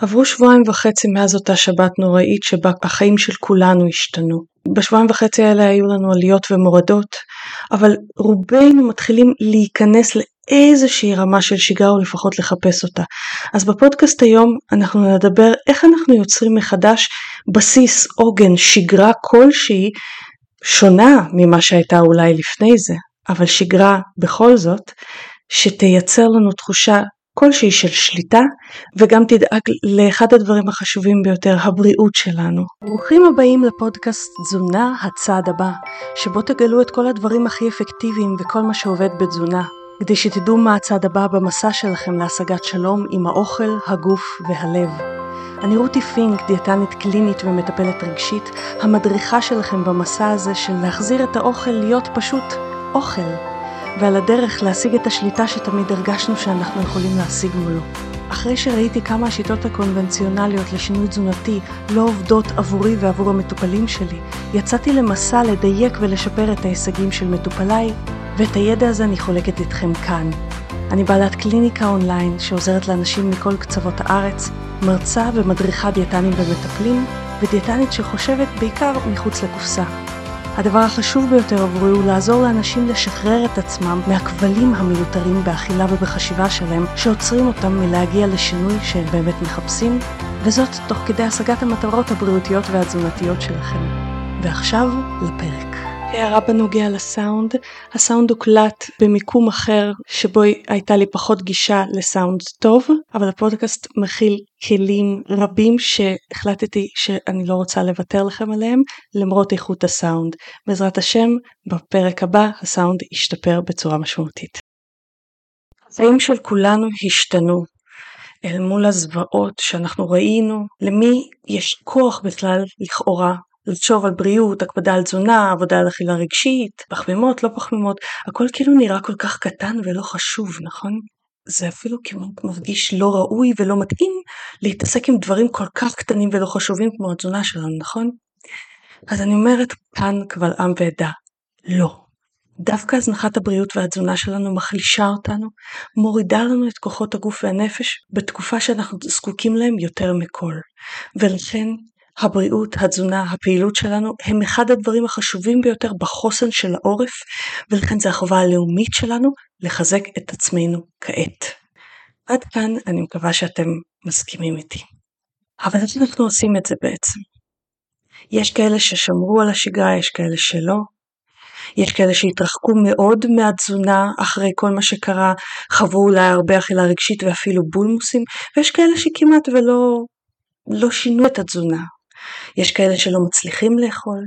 עברו שבועיים וחצי מאז אותה שבת נוראית שבה החיים של כולנו השתנו. בשבועיים וחצי האלה היו לנו עליות ומורדות, אבל רובנו מתחילים להיכנס לאיזושהי רמה של שגרה או לפחות לחפש אותה. אז בפודקאסט היום אנחנו נדבר איך אנחנו יוצרים מחדש בסיס, עוגן, שגרה כלשהי שונה ממה שהייתה אולי לפני זה, אבל שגרה בכל זאת, שתייצר לנו תחושה כלשהי של שליטה וגם תדאג לאחד הדברים החשובים ביותר, הבריאות שלנו. ברוכים הבאים לפודקאסט תזונה הצעד הבא, שבו תגלו את כל הדברים הכי אפקטיביים וכל מה שעובד בתזונה, כדי שתדעו מה הצעד הבא במסע שלכם להשגת שלום עם האוכל, הגוף והלב. אני רותי פינק, דיאטנית קלינית ומטפלת רגשית, המדריכה שלכם במסע הזה של להחזיר את האוכל להיות פשוט אוכל. ועל הדרך להשיג את השליטה שתמיד הרגשנו שאנחנו יכולים להשיג מולו. אחרי שראיתי כמה השיטות הקונבנציונליות לשינוי תזונתי לא עובדות עבורי ועבור המטופלים שלי, יצאתי למסע לדייק ולשפר את ההישגים של מטופליי, ואת הידע הזה אני חולקת איתכם כאן. אני בעלת קליניקה אונליין שעוזרת לאנשים מכל קצוות הארץ, מרצה ומדריכה דיאטנים ומטפלים, ודיאטנית שחושבת בעיקר מחוץ לקופסה. הדבר החשוב ביותר עבורי הוא לעזור לאנשים לשחרר את עצמם מהכבלים המיותרים באכילה ובחשיבה שלהם, שעוצרים אותם מלהגיע לשינוי שהם באמת מחפשים, וזאת תוך כדי השגת המטרות הבריאותיות והתזונתיות שלכם. ועכשיו לפרק. הערה בנוגע לסאונד, הסאונד הוקלט במיקום אחר שבו הייתה לי פחות גישה לסאונד טוב, אבל הפודקאסט מכיל כלים רבים שהחלטתי שאני לא רוצה לוותר לכם עליהם למרות איכות הסאונד. בעזרת השם, בפרק הבא הסאונד ישתפר בצורה משמעותית. החיים של כולנו השתנו אל מול הזוועות שאנחנו ראינו, למי יש כוח בכלל לכאורה לחשוב על בריאות, הקפדה על תזונה, עבודה על אכילה רגשית, פחמימות, לא פחמימות, הכל כאילו נראה כל כך קטן ולא חשוב, נכון? זה אפילו כמעט מרגיש לא ראוי ולא מתאים להתעסק עם דברים כל כך קטנים ולא חשובים כמו התזונה שלנו, נכון? אז אני אומרת כאן קבל עם ועדה, לא. דווקא הזנחת הבריאות והתזונה שלנו מחלישה אותנו, מורידה לנו את כוחות הגוף והנפש בתקופה שאנחנו זקוקים להם יותר מכל. ולכן הבריאות, התזונה, הפעילות שלנו הם אחד הדברים החשובים ביותר בחוסן של העורף ולכן זה החובה הלאומית שלנו לחזק את עצמנו כעת. עד כאן אני מקווה שאתם מסכימים איתי. אבל איך אנחנו עושים את זה בעצם? יש כאלה ששמרו על השגרה, יש כאלה שלא. יש כאלה שהתרחקו מאוד מהתזונה אחרי כל מה שקרה, חוו אולי הרבה אכילה רגשית ואפילו בולמוסים, ויש כאלה שכמעט ולא לא שינו את התזונה, יש כאלה שלא מצליחים לאכול.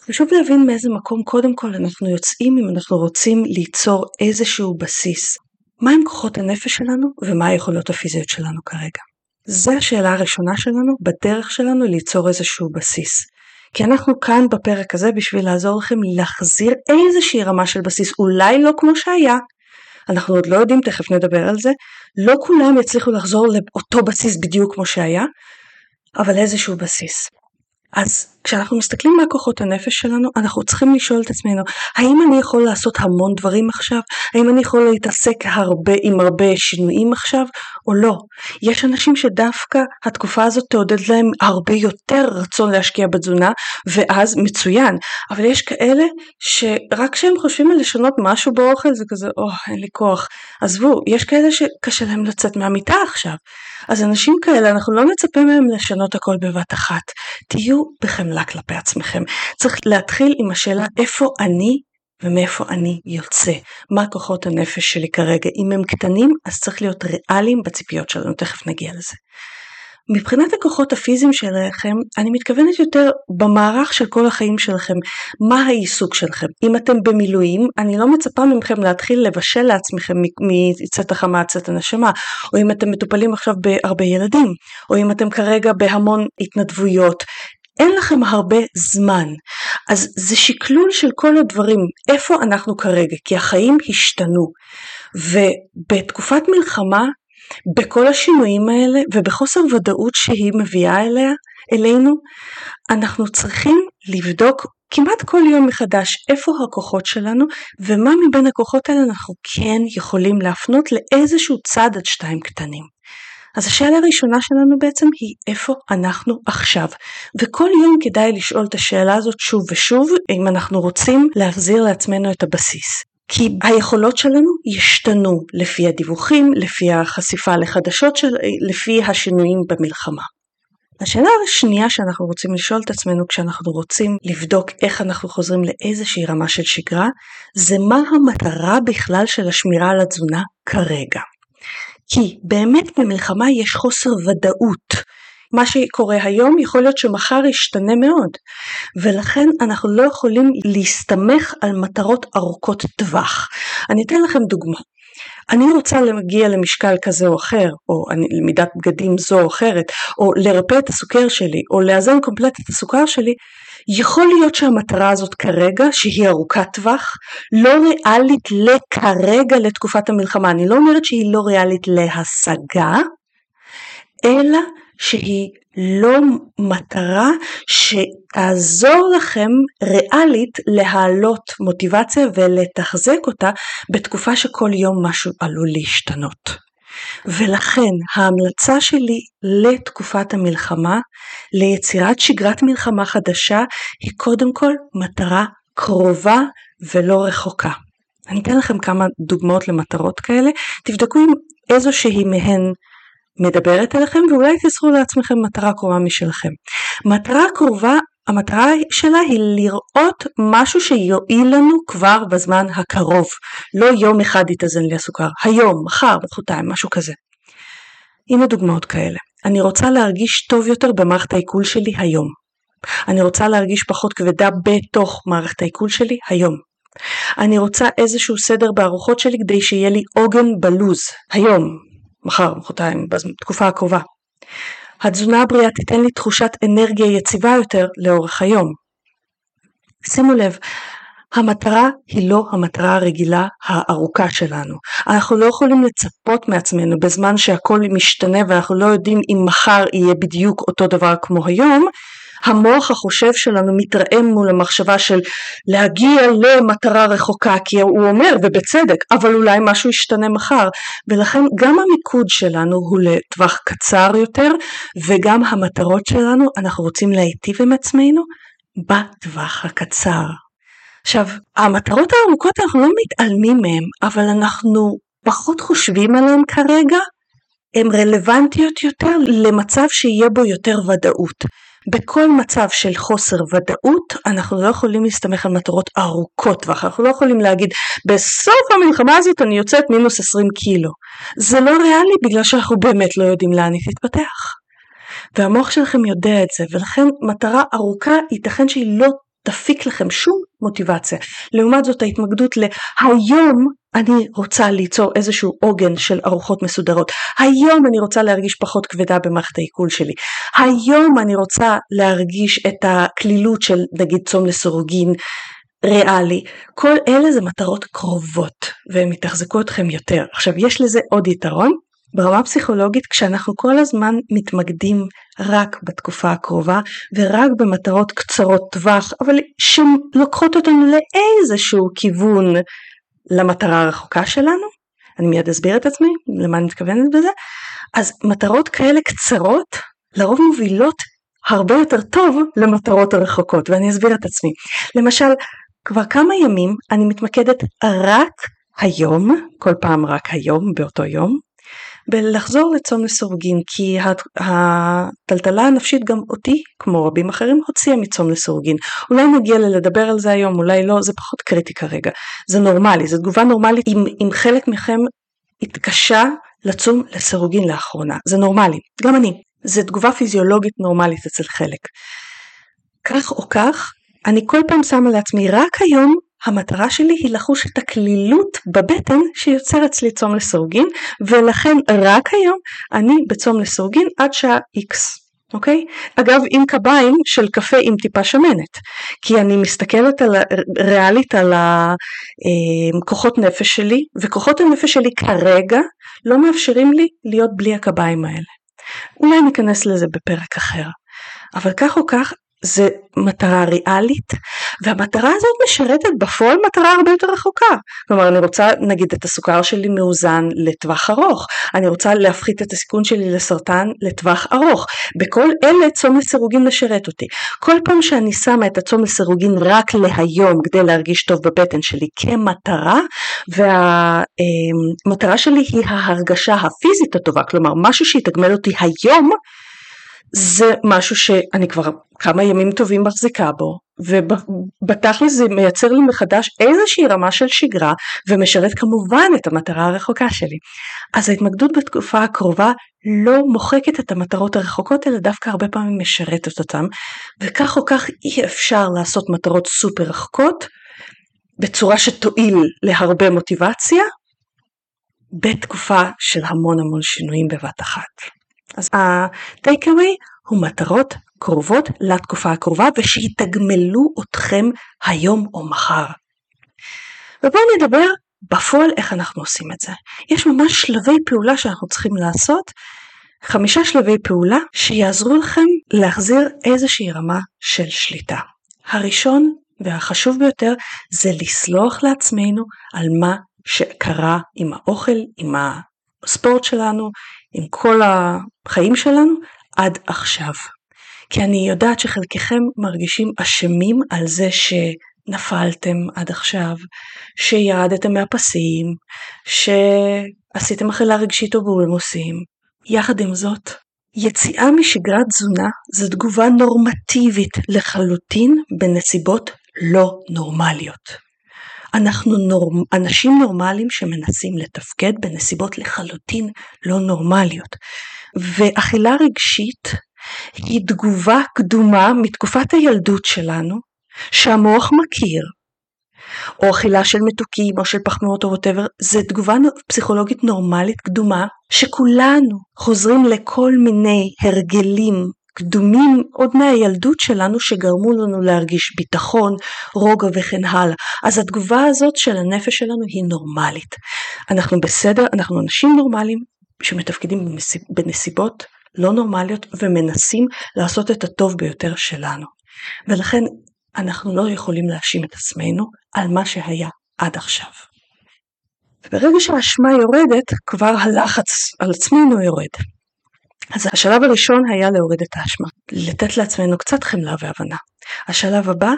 חשוב להבין מאיזה מקום קודם כל אנחנו יוצאים אם אנחנו רוצים ליצור איזשהו בסיס. מהם כוחות הנפש שלנו ומה היכולות הפיזיות שלנו כרגע. זו השאלה הראשונה שלנו בדרך שלנו ליצור איזשהו בסיס. כי אנחנו כאן בפרק הזה בשביל לעזור לכם להחזיר איזושהי רמה של בסיס, אולי לא כמו שהיה, אנחנו עוד לא יודעים, תכף נדבר על זה, לא כולם יצליחו לחזור לאותו בסיס בדיוק כמו שהיה, אבל איזשהו בסיס. אז כשאנחנו מסתכלים מה כוחות הנפש שלנו, אנחנו צריכים לשאול את עצמנו, האם אני יכול לעשות המון דברים עכשיו? האם אני יכול להתעסק הרבה עם הרבה שינויים עכשיו, או לא? יש אנשים שדווקא התקופה הזאת תעודד להם הרבה יותר רצון להשקיע בתזונה, ואז מצוין. אבל יש כאלה שרק כשהם חושבים על לשנות משהו באוכל זה כזה, או, oh, אין לי כוח. עזבו, יש כאלה שקשה להם לצאת מהמיטה עכשיו. אז אנשים כאלה, אנחנו לא נצפה מהם לשנות הכל בבת אחת. תהיו בחמלה כלפי עצמכם. צריך להתחיל עם השאלה איפה אני ומאיפה אני יוצא. מה כוחות הנפש שלי כרגע. אם הם קטנים, אז צריך להיות ריאליים בציפיות שלנו, תכף נגיע לזה. מבחינת הכוחות הפיזיים שלכם, אני מתכוונת יותר במערך של כל החיים שלכם, מה העיסוק שלכם. אם אתם במילואים, אני לא מצפה מכם להתחיל לבשל לעצמכם מצאת החמה עד צאת הנשמה, או אם אתם מטופלים עכשיו בהרבה ילדים, או אם אתם כרגע בהמון התנדבויות. אין לכם הרבה זמן, אז זה שקלול של כל הדברים, איפה אנחנו כרגע, כי החיים השתנו, ובתקופת מלחמה בכל השינויים האלה ובחוסר ודאות שהיא מביאה אליה, אלינו, אנחנו צריכים לבדוק כמעט כל יום מחדש איפה הכוחות שלנו ומה מבין הכוחות האלה אנחנו כן יכולים להפנות לאיזשהו צד עד שתיים קטנים. אז השאלה הראשונה שלנו בעצם היא איפה אנחנו עכשיו. וכל יום כדאי לשאול את השאלה הזאת שוב ושוב אם אנחנו רוצים להחזיר לעצמנו את הבסיס. כי היכולות שלנו ישתנו לפי הדיווחים, לפי החשיפה לחדשות, של, לפי השינויים במלחמה. השאלה השנייה שאנחנו רוצים לשאול את עצמנו כשאנחנו רוצים לבדוק איך אנחנו חוזרים לאיזושהי רמה של שגרה, זה מה המטרה בכלל של השמירה על התזונה כרגע. כי באמת במלחמה יש חוסר ודאות. מה שקורה היום יכול להיות שמחר ישתנה מאוד ולכן אנחנו לא יכולים להסתמך על מטרות ארוכות טווח. אני אתן לכם דוגמה. אני רוצה להגיע למשקל כזה או אחר, או למידת בגדים זו או אחרת, או לרפא את הסוכר שלי, או לאזן קומפלט את הסוכר שלי, יכול להיות שהמטרה הזאת כרגע, שהיא ארוכת טווח, לא ריאלית לכרגע לתקופת המלחמה. אני לא אומרת שהיא לא ריאלית להשגה, אלא שהיא לא מטרה שתעזור לכם ריאלית להעלות מוטיבציה ולתחזק אותה בתקופה שכל יום משהו עלול להשתנות. ולכן ההמלצה שלי לתקופת המלחמה, ליצירת שגרת מלחמה חדשה, היא קודם כל מטרה קרובה ולא רחוקה. אני אתן לכם כמה דוגמאות למטרות כאלה, תבדקו אם איזושהי מהן מדברת אליכם ואולי תסרו לעצמכם מטרה קרובה משלכם. מטרה קרובה, המטרה שלה היא לראות משהו שיועיל לנו כבר בזמן הקרוב. לא יום אחד יתאזן לי הסוכר, היום, מחר, מחרתיים, משהו כזה. הנה דוגמאות כאלה. אני רוצה להרגיש טוב יותר במערכת העיכול שלי היום. אני רוצה להרגיש פחות כבדה בתוך מערכת העיכול שלי היום. אני רוצה איזשהו סדר בארוחות שלי כדי שיהיה לי עוגן בלוז, היום, מחר, מחרתיים, בתקופה הקרובה. התזונה הבריאה תיתן לי תחושת אנרגיה יציבה יותר לאורך היום. שימו לב, המטרה היא לא המטרה הרגילה הארוכה שלנו. אנחנו לא יכולים לצפות מעצמנו בזמן שהכל משתנה ואנחנו לא יודעים אם מחר יהיה בדיוק אותו דבר כמו היום, המוח החושב שלנו מתרעם מול המחשבה של להגיע למטרה רחוקה כי הוא אומר ובצדק אבל אולי משהו ישתנה מחר ולכן גם המיקוד שלנו הוא לטווח קצר יותר וגם המטרות שלנו אנחנו רוצים להיטיב עם עצמנו בטווח הקצר. עכשיו המטרות הארוכות אנחנו לא מתעלמים מהן אבל אנחנו פחות חושבים עליהן כרגע הן רלוונטיות יותר למצב שיהיה בו יותר ודאות. בכל מצב של חוסר ודאות אנחנו לא יכולים להסתמך על מטרות ארוכות טווח, אנחנו לא יכולים להגיד בסוף המלחמה הזאת אני יוצאת מינוס 20 קילו. זה לא ריאלי בגלל שאנחנו באמת לא יודעים לאן היא תתפתח. והמוח שלכם יודע את זה ולכן מטרה ארוכה ייתכן שהיא לא תפיק לכם שום מוטיבציה. לעומת זאת ההתמקדות להיום אני רוצה ליצור איזשהו עוגן של ארוחות מסודרות. היום אני רוצה להרגיש פחות כבדה במערכת העיכול שלי. היום אני רוצה להרגיש את הקלילות של נגיד צום לסורוגין ריאלי. כל אלה זה מטרות קרובות והן יתחזקו אתכם יותר. עכשיו יש לזה עוד יתרון. ברמה פסיכולוגית כשאנחנו כל הזמן מתמקדים רק בתקופה הקרובה ורק במטרות קצרות טווח אבל שלוקחות אותנו לאיזשהו כיוון למטרה הרחוקה שלנו, אני מיד אסביר את עצמי למה אני מתכוונת בזה, אז מטרות כאלה קצרות לרוב מובילות הרבה יותר טוב למטרות הרחוקות ואני אסביר את עצמי. למשל כבר כמה ימים אני מתמקדת רק היום, כל פעם רק היום באותו יום, בלחזור לצום לסורגין כי הטלטלה הנפשית גם אותי כמו רבים אחרים הוציאה מצום לסורגין אולי נגיע לדבר על זה היום אולי לא זה פחות קריטי כרגע. זה נורמלי זו תגובה נורמלית אם, אם חלק מכם התקשה לצום לסירוגין לאחרונה. זה נורמלי. גם אני. זה תגובה פיזיולוגית נורמלית אצל חלק. כך או כך אני כל פעם שמה לעצמי רק היום המטרה שלי היא לחוש את הקלילות בבטן שיוצר אצלי צום לסורגין ולכן רק היום אני בצום לסורגין עד שעה X. אוקיי? אגב עם קביים של קפה עם טיפה שמנת כי אני מסתכלת על, ריאלית על הכוחות אה, נפש שלי וכוחות הנפש שלי כרגע לא מאפשרים לי להיות בלי הקביים האלה. אולי ניכנס לזה בפרק אחר אבל כך או כך זה מטרה ריאלית והמטרה הזאת משרתת בפועל מטרה הרבה יותר רחוקה. כלומר אני רוצה נגיד את הסוכר שלי מאוזן לטווח ארוך. אני רוצה להפחית את הסיכון שלי לסרטן לטווח ארוך. בכל אלה צום לסירוגין משרת אותי. כל פעם שאני שמה את הצום לסירוגין רק להיום כדי להרגיש טוב בבטן שלי כמטרה והמטרה שלי היא ההרגשה הפיזית הטובה. כלומר משהו שיתגמל אותי היום זה משהו שאני כבר כמה ימים טובים מחזיקה בו ובתכל'ס זה מייצר לי מחדש איזושהי רמה של שגרה ומשרת כמובן את המטרה הרחוקה שלי. אז ההתמקדות בתקופה הקרובה לא מוחקת את המטרות הרחוקות אלא דווקא הרבה פעמים משרתת אותן וכך או כך אי אפשר לעשות מטרות סופר רחוקות בצורה שתועיל להרבה מוטיבציה בתקופה של המון המון שינויים בבת אחת. אז ה-takeaway הוא מטרות קרובות לתקופה הקרובה ושיתגמלו אתכם היום או מחר. ובואו נדבר בפועל איך אנחנו עושים את זה. יש ממש שלבי פעולה שאנחנו צריכים לעשות, חמישה שלבי פעולה שיעזרו לכם להחזיר איזושהי רמה של שליטה. הראשון והחשוב ביותר זה לסלוח לעצמנו על מה שקרה עם האוכל, עם הספורט שלנו, עם כל החיים שלנו עד עכשיו. כי אני יודעת שחלקכם מרגישים אשמים על זה שנפלתם עד עכשיו, שירדתם מהפסים, שעשיתם אכילה רגשית או בולמוסים. יחד עם זאת, יציאה משגרת תזונה זו תגובה נורמטיבית לחלוטין בנסיבות לא נורמליות. אנחנו נורמ... אנשים נורמליים שמנסים לתפקד בנסיבות לחלוטין לא נורמליות. ואכילה רגשית היא תגובה קדומה מתקופת הילדות שלנו שהמוח מכיר או אכילה של מתוקים או של פחמימות או ווטאבר, זה תגובה פסיכולוגית נורמלית קדומה שכולנו חוזרים לכל מיני הרגלים קדומים עוד מהילדות שלנו שגרמו לנו להרגיש ביטחון, רוגע וכן הלאה. אז התגובה הזאת של הנפש שלנו היא נורמלית. אנחנו בסדר, אנחנו אנשים נורמליים שמתפקדים בנסיבות לא נורמליות ומנסים לעשות את הטוב ביותר שלנו. ולכן אנחנו לא יכולים להאשים את עצמנו על מה שהיה עד עכשיו. וברגע שהאשמה יורדת, כבר הלחץ על עצמנו יורד. אז השלב הראשון היה להוריד את האשמה, לתת לעצמנו קצת חמלה והבנה. השלב הבא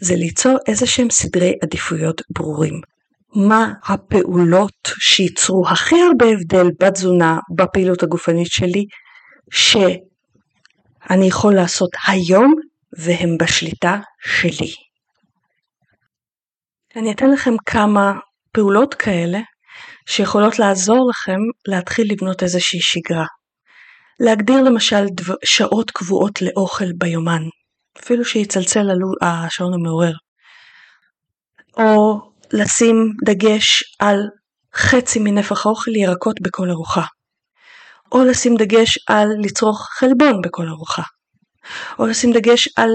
זה ליצור איזה שהם סדרי עדיפויות ברורים. מה הפעולות שייצרו הכי הרבה הבדל בתזונה, בפעילות הגופנית שלי, שאני יכול לעשות היום והם בשליטה שלי. אני אתן לכם כמה פעולות כאלה שיכולות לעזור לכם להתחיל לבנות איזושהי שגרה. להגדיר למשל דבר, שעות קבועות לאוכל ביומן, אפילו שיצלצל עלו השעון המעורר. או לשים דגש על חצי מנפח האוכל ירקות בכל ארוחה. או לשים דגש על לצרוך חלבון בכל ארוחה. או לשים דגש על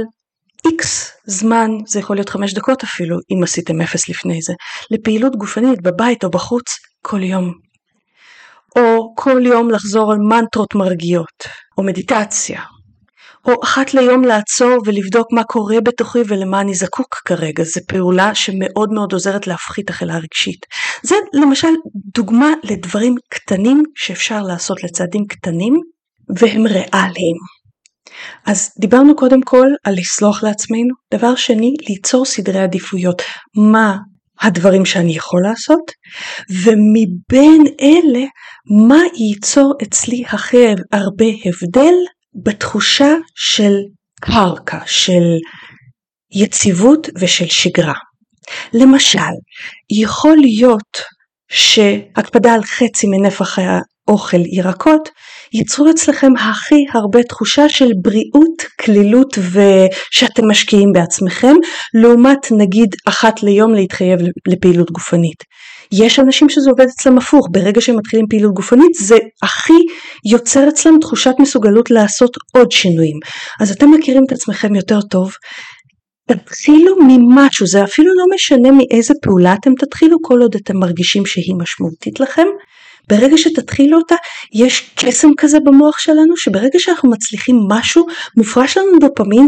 איקס זמן, זה יכול להיות חמש דקות אפילו, אם עשיתם אפס לפני זה, לפעילות גופנית בבית או בחוץ כל יום. כל יום לחזור על מנטרות מרגיעות, או מדיטציה, או אחת ליום לעצור ולבדוק מה קורה בתוכי ולמה אני זקוק כרגע, זו פעולה שמאוד מאוד עוזרת להפחית אכילה רגשית. זה למשל דוגמה לדברים קטנים שאפשר לעשות לצעדים קטנים והם ריאליים. אז דיברנו קודם כל על לסלוח לעצמנו, דבר שני ליצור סדרי עדיפויות, מה הדברים שאני יכול לעשות, ומבין אלה מה ייצור אצלי הכי הרבה הבדל בתחושה של קרקע, של יציבות ושל שגרה. למשל, יכול להיות שהקפדה על חצי מנפח האוכל ירקות ייצרו אצלכם הכי הרבה תחושה של בריאות, כלילות ושאתם משקיעים בעצמכם, לעומת נגיד אחת ליום להתחייב לפעילות גופנית. יש אנשים שזה עובד אצלם הפוך, ברגע שהם מתחילים פעילות גופנית זה הכי יוצר אצלם תחושת מסוגלות לעשות עוד שינויים. אז אתם מכירים את עצמכם יותר טוב, תתחילו ממשהו, זה אפילו לא משנה מאיזה פעולה אתם תתחילו כל עוד אתם מרגישים שהיא משמעותית לכם. ברגע שתתחילו אותה יש קסם כזה במוח שלנו שברגע שאנחנו מצליחים משהו מופרש לנו דופמין,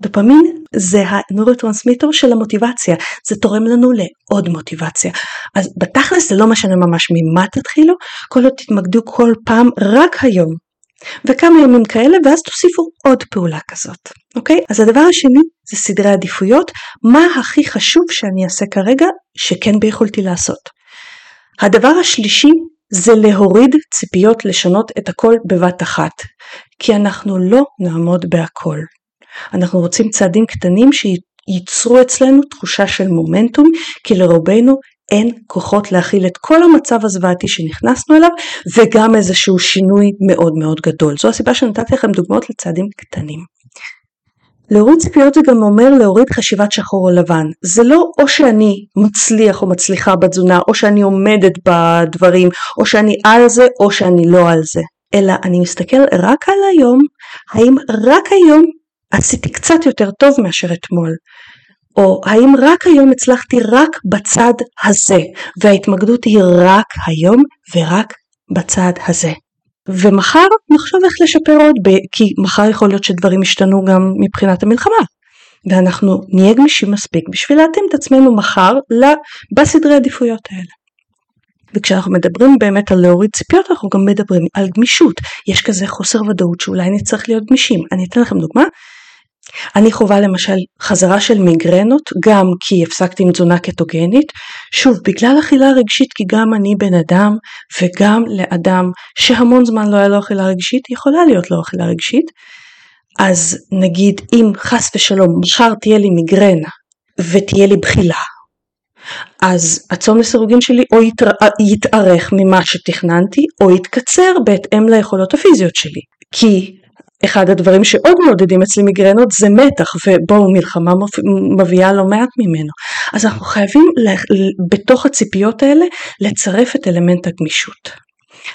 דופמין זה הנורוטרנסמיטר של המוטיבציה, זה תורם לנו לעוד מוטיבציה. אז בתכלס זה לא משנה ממש ממה תתחילו, כל עוד תתמקדו כל פעם רק היום. וכמה ימים כאלה ואז תוסיפו עוד פעולה כזאת, אוקיי? אז הדבר השני זה סדרי עדיפויות, מה הכי חשוב שאני אעשה כרגע שכן ביכולתי לעשות. הדבר השלישי זה להוריד ציפיות לשנות את הכל בבת אחת, כי אנחנו לא נעמוד בהכל. אנחנו רוצים צעדים קטנים שייצרו אצלנו תחושה של מומנטום, כי לרובנו אין כוחות להכיל את כל המצב הזוועתי שנכנסנו אליו וגם איזשהו שינוי מאוד מאוד גדול. זו הסיבה שנתתי לכם דוגמאות לצעדים קטנים. להוריד ציפיות זה גם אומר להוריד חשיבת שחור או לבן. זה לא או שאני מצליח או מצליחה בתזונה, או שאני עומדת בדברים, או שאני על זה או שאני לא על זה. אלא אני מסתכל רק על היום, האם רק היום עשיתי קצת יותר טוב מאשר אתמול. או האם רק היום הצלחתי רק בצד הזה, וההתמקדות היא רק היום ורק בצד הזה. ומחר נחשוב איך לשפר עוד, כי מחר יכול להיות שדברים ישתנו גם מבחינת המלחמה. ואנחנו נהיה גמישים מספיק בשביל להתאים את עצמנו מחר בסדרי עדיפויות האלה. וכשאנחנו מדברים באמת על להוריד ציפיות אנחנו גם מדברים על גמישות. יש כזה חוסר ודאות שאולי נצטרך להיות גמישים. אני אתן לכם דוגמה. אני חווה למשל חזרה של מיגרנות גם כי הפסקתי עם תזונה קטוגנית, שוב בגלל אכילה רגשית כי גם אני בן אדם וגם לאדם שהמון זמן לא היה לו אכילה רגשית יכולה להיות לו אכילה רגשית, אז נגיד אם חס ושלום מחר תהיה לי מיגרנה ותהיה לי בחילה אז הצום לסירוגין שלי או יתר... יתארך ממה שתכננתי או יתקצר בהתאם ליכולות הפיזיות שלי. כי אחד הדברים שעוד מעודדים אצלי מיגרנות זה מתח ובואו מלחמה מביאה לא מעט ממנו אז אנחנו חייבים בתוך הציפיות האלה לצרף את אלמנט הגמישות.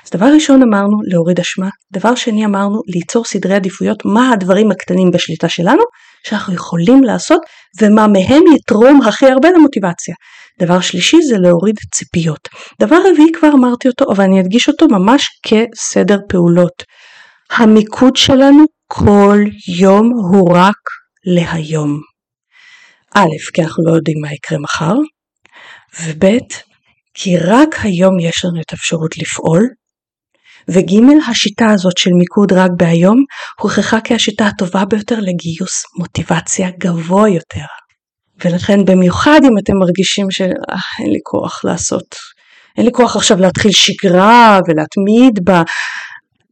אז דבר ראשון אמרנו להוריד אשמה, דבר שני אמרנו ליצור סדרי עדיפויות מה הדברים הקטנים בשליטה שלנו שאנחנו יכולים לעשות ומה מהם יתרום הכי הרבה למוטיבציה. דבר שלישי זה להוריד ציפיות. דבר רביעי כבר אמרתי אותו אבל אני אדגיש אותו ממש כסדר פעולות. המיקוד שלנו כל יום הוא רק להיום. א', כי אנחנו לא יודעים מה יקרה מחר, וב', כי רק היום יש לנו את האפשרות לפעול, וג', השיטה הזאת של מיקוד רק בהיום הוכחה כהשיטה הטובה ביותר לגיוס מוטיבציה גבוה יותר. ולכן במיוחד אם אתם מרגישים שאין אה, לי כוח לעשות, אין לי כוח עכשיו להתחיל שגרה ולהתמיד בה,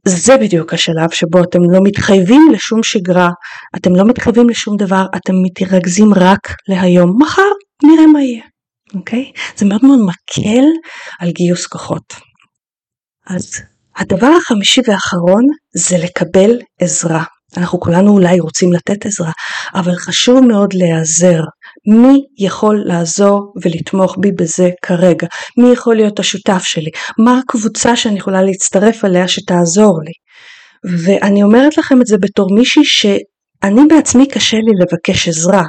זה בדיוק השלב שבו אתם לא מתחייבים לשום שגרה, אתם לא מתחייבים לשום דבר, אתם מתרכזים רק להיום, מחר נראה מה יהיה, אוקיי? זה מאוד מאוד מקל על גיוס כוחות. אז הדבר החמישי והאחרון זה לקבל עזרה. אנחנו כולנו אולי רוצים לתת עזרה, אבל חשוב מאוד להיעזר. מי יכול לעזור ולתמוך בי בזה כרגע? מי יכול להיות השותף שלי? מה הקבוצה שאני יכולה להצטרף אליה שתעזור לי? ואני אומרת לכם את זה בתור מישהי שאני בעצמי קשה לי לבקש עזרה.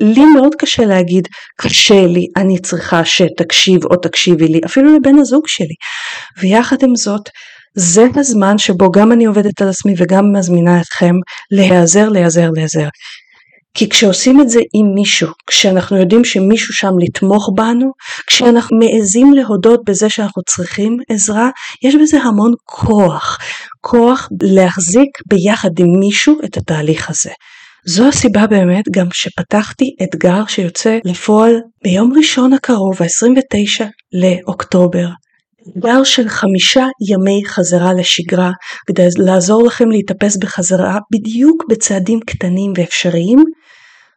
לי מאוד קשה להגיד קשה לי, אני צריכה שתקשיב או תקשיבי לי, אפילו לבן הזוג שלי. ויחד עם זאת, זה הזמן שבו גם אני עובדת על עצמי וגם מזמינה אתכם להיעזר, להיעזר, להיעזר. כי כשעושים את זה עם מישהו, כשאנחנו יודעים שמישהו שם לתמוך בנו, כשאנחנו מעזים להודות בזה שאנחנו צריכים עזרה, יש בזה המון כוח. כוח להחזיק ביחד עם מישהו את התהליך הזה. זו הסיבה באמת גם שפתחתי אתגר שיוצא לפועל ביום ראשון הקרוב, ה-29 לאוקטובר. אתגר של חמישה ימי חזרה לשגרה כדי לעזור לכם להתאפס בחזרה בדיוק בצעדים קטנים ואפשריים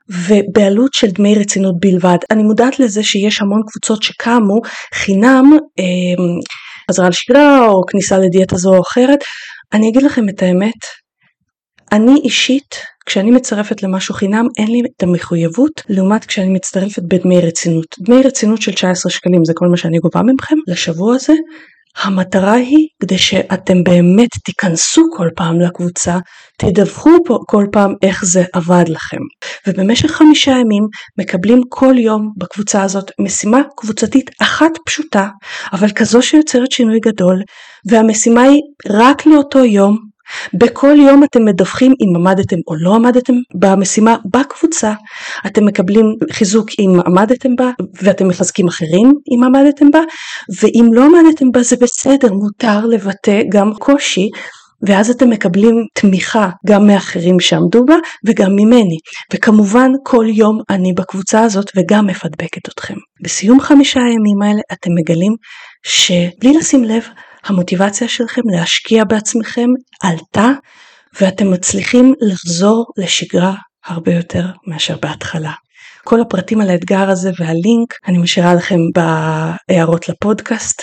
ובעלות של דמי רצינות בלבד. אני מודעת לזה שיש המון קבוצות שקמו חינם אה, חזרה לשגרה או כניסה לדיאטה זו או אחרת. אני אגיד לכם את האמת, אני אישית, כשאני מצטרפת למשהו חינם, אין לי את המחויבות, לעומת כשאני מצטרפת בדמי רצינות. דמי רצינות של 19 שקלים זה כל מה שאני גובה ממכם לשבוע הזה. המטרה היא כדי שאתם באמת תיכנסו כל פעם לקבוצה, תדווחו פה כל פעם איך זה עבד לכם. ובמשך חמישה ימים מקבלים כל יום בקבוצה הזאת משימה קבוצתית אחת פשוטה, אבל כזו שיוצרת שינוי גדול, והמשימה היא רק לאותו יום בכל יום אתם מדווחים אם עמדתם או לא עמדתם במשימה בקבוצה. אתם מקבלים חיזוק אם עמדתם בה ואתם מחזקים אחרים אם עמדתם בה ואם לא עמדתם בה זה בסדר, מותר לבטא גם קושי ואז אתם מקבלים תמיכה גם מאחרים שעמדו בה וגם ממני. וכמובן כל יום אני בקבוצה הזאת וגם מפדבקת אתכם. בסיום חמישה הימים האלה אתם מגלים שבלי לשים לב המוטיבציה שלכם להשקיע בעצמכם עלתה ואתם מצליחים לחזור לשגרה הרבה יותר מאשר בהתחלה. כל הפרטים על האתגר הזה והלינק אני משאירה לכם בהערות לפודקאסט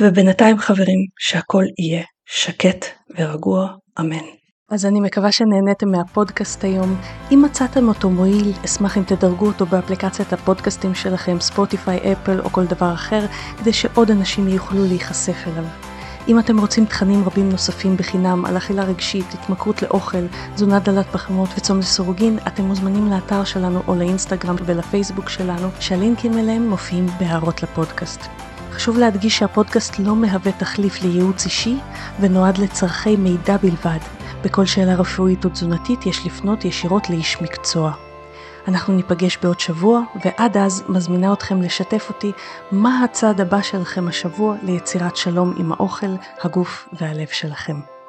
ובינתיים חברים שהכל יהיה שקט ורגוע, אמן. אז אני מקווה שנהניתם מהפודקאסט היום. אם מצאתם אותו מועיל, אשמח אם תדרגו אותו באפליקציית הפודקאסטים שלכם, ספוטיפיי, אפל או כל דבר אחר, כדי שעוד אנשים יוכלו להיחשף אליו. אם אתם רוצים תכנים רבים נוספים בחינם על אכילה רגשית, התמכרות לאוכל, תזונה דלת פחמות וצום לסורוגין, אתם מוזמנים לאתר שלנו או לאינסטגרם ולפייסבוק שלנו, שהלינקים אליהם מופיעים בהערות לפודקאסט. חשוב להדגיש שהפודקאסט לא מהווה תחליף לייעוץ אישי ונועד לצורכי מידע בלבד. בכל שאלה רפואית או תזונתית יש לפנות ישירות לאיש מקצוע. אנחנו ניפגש בעוד שבוע, ועד אז מזמינה אתכם לשתף אותי מה הצעד הבא שלכם השבוע ליצירת שלום עם האוכל, הגוף והלב שלכם.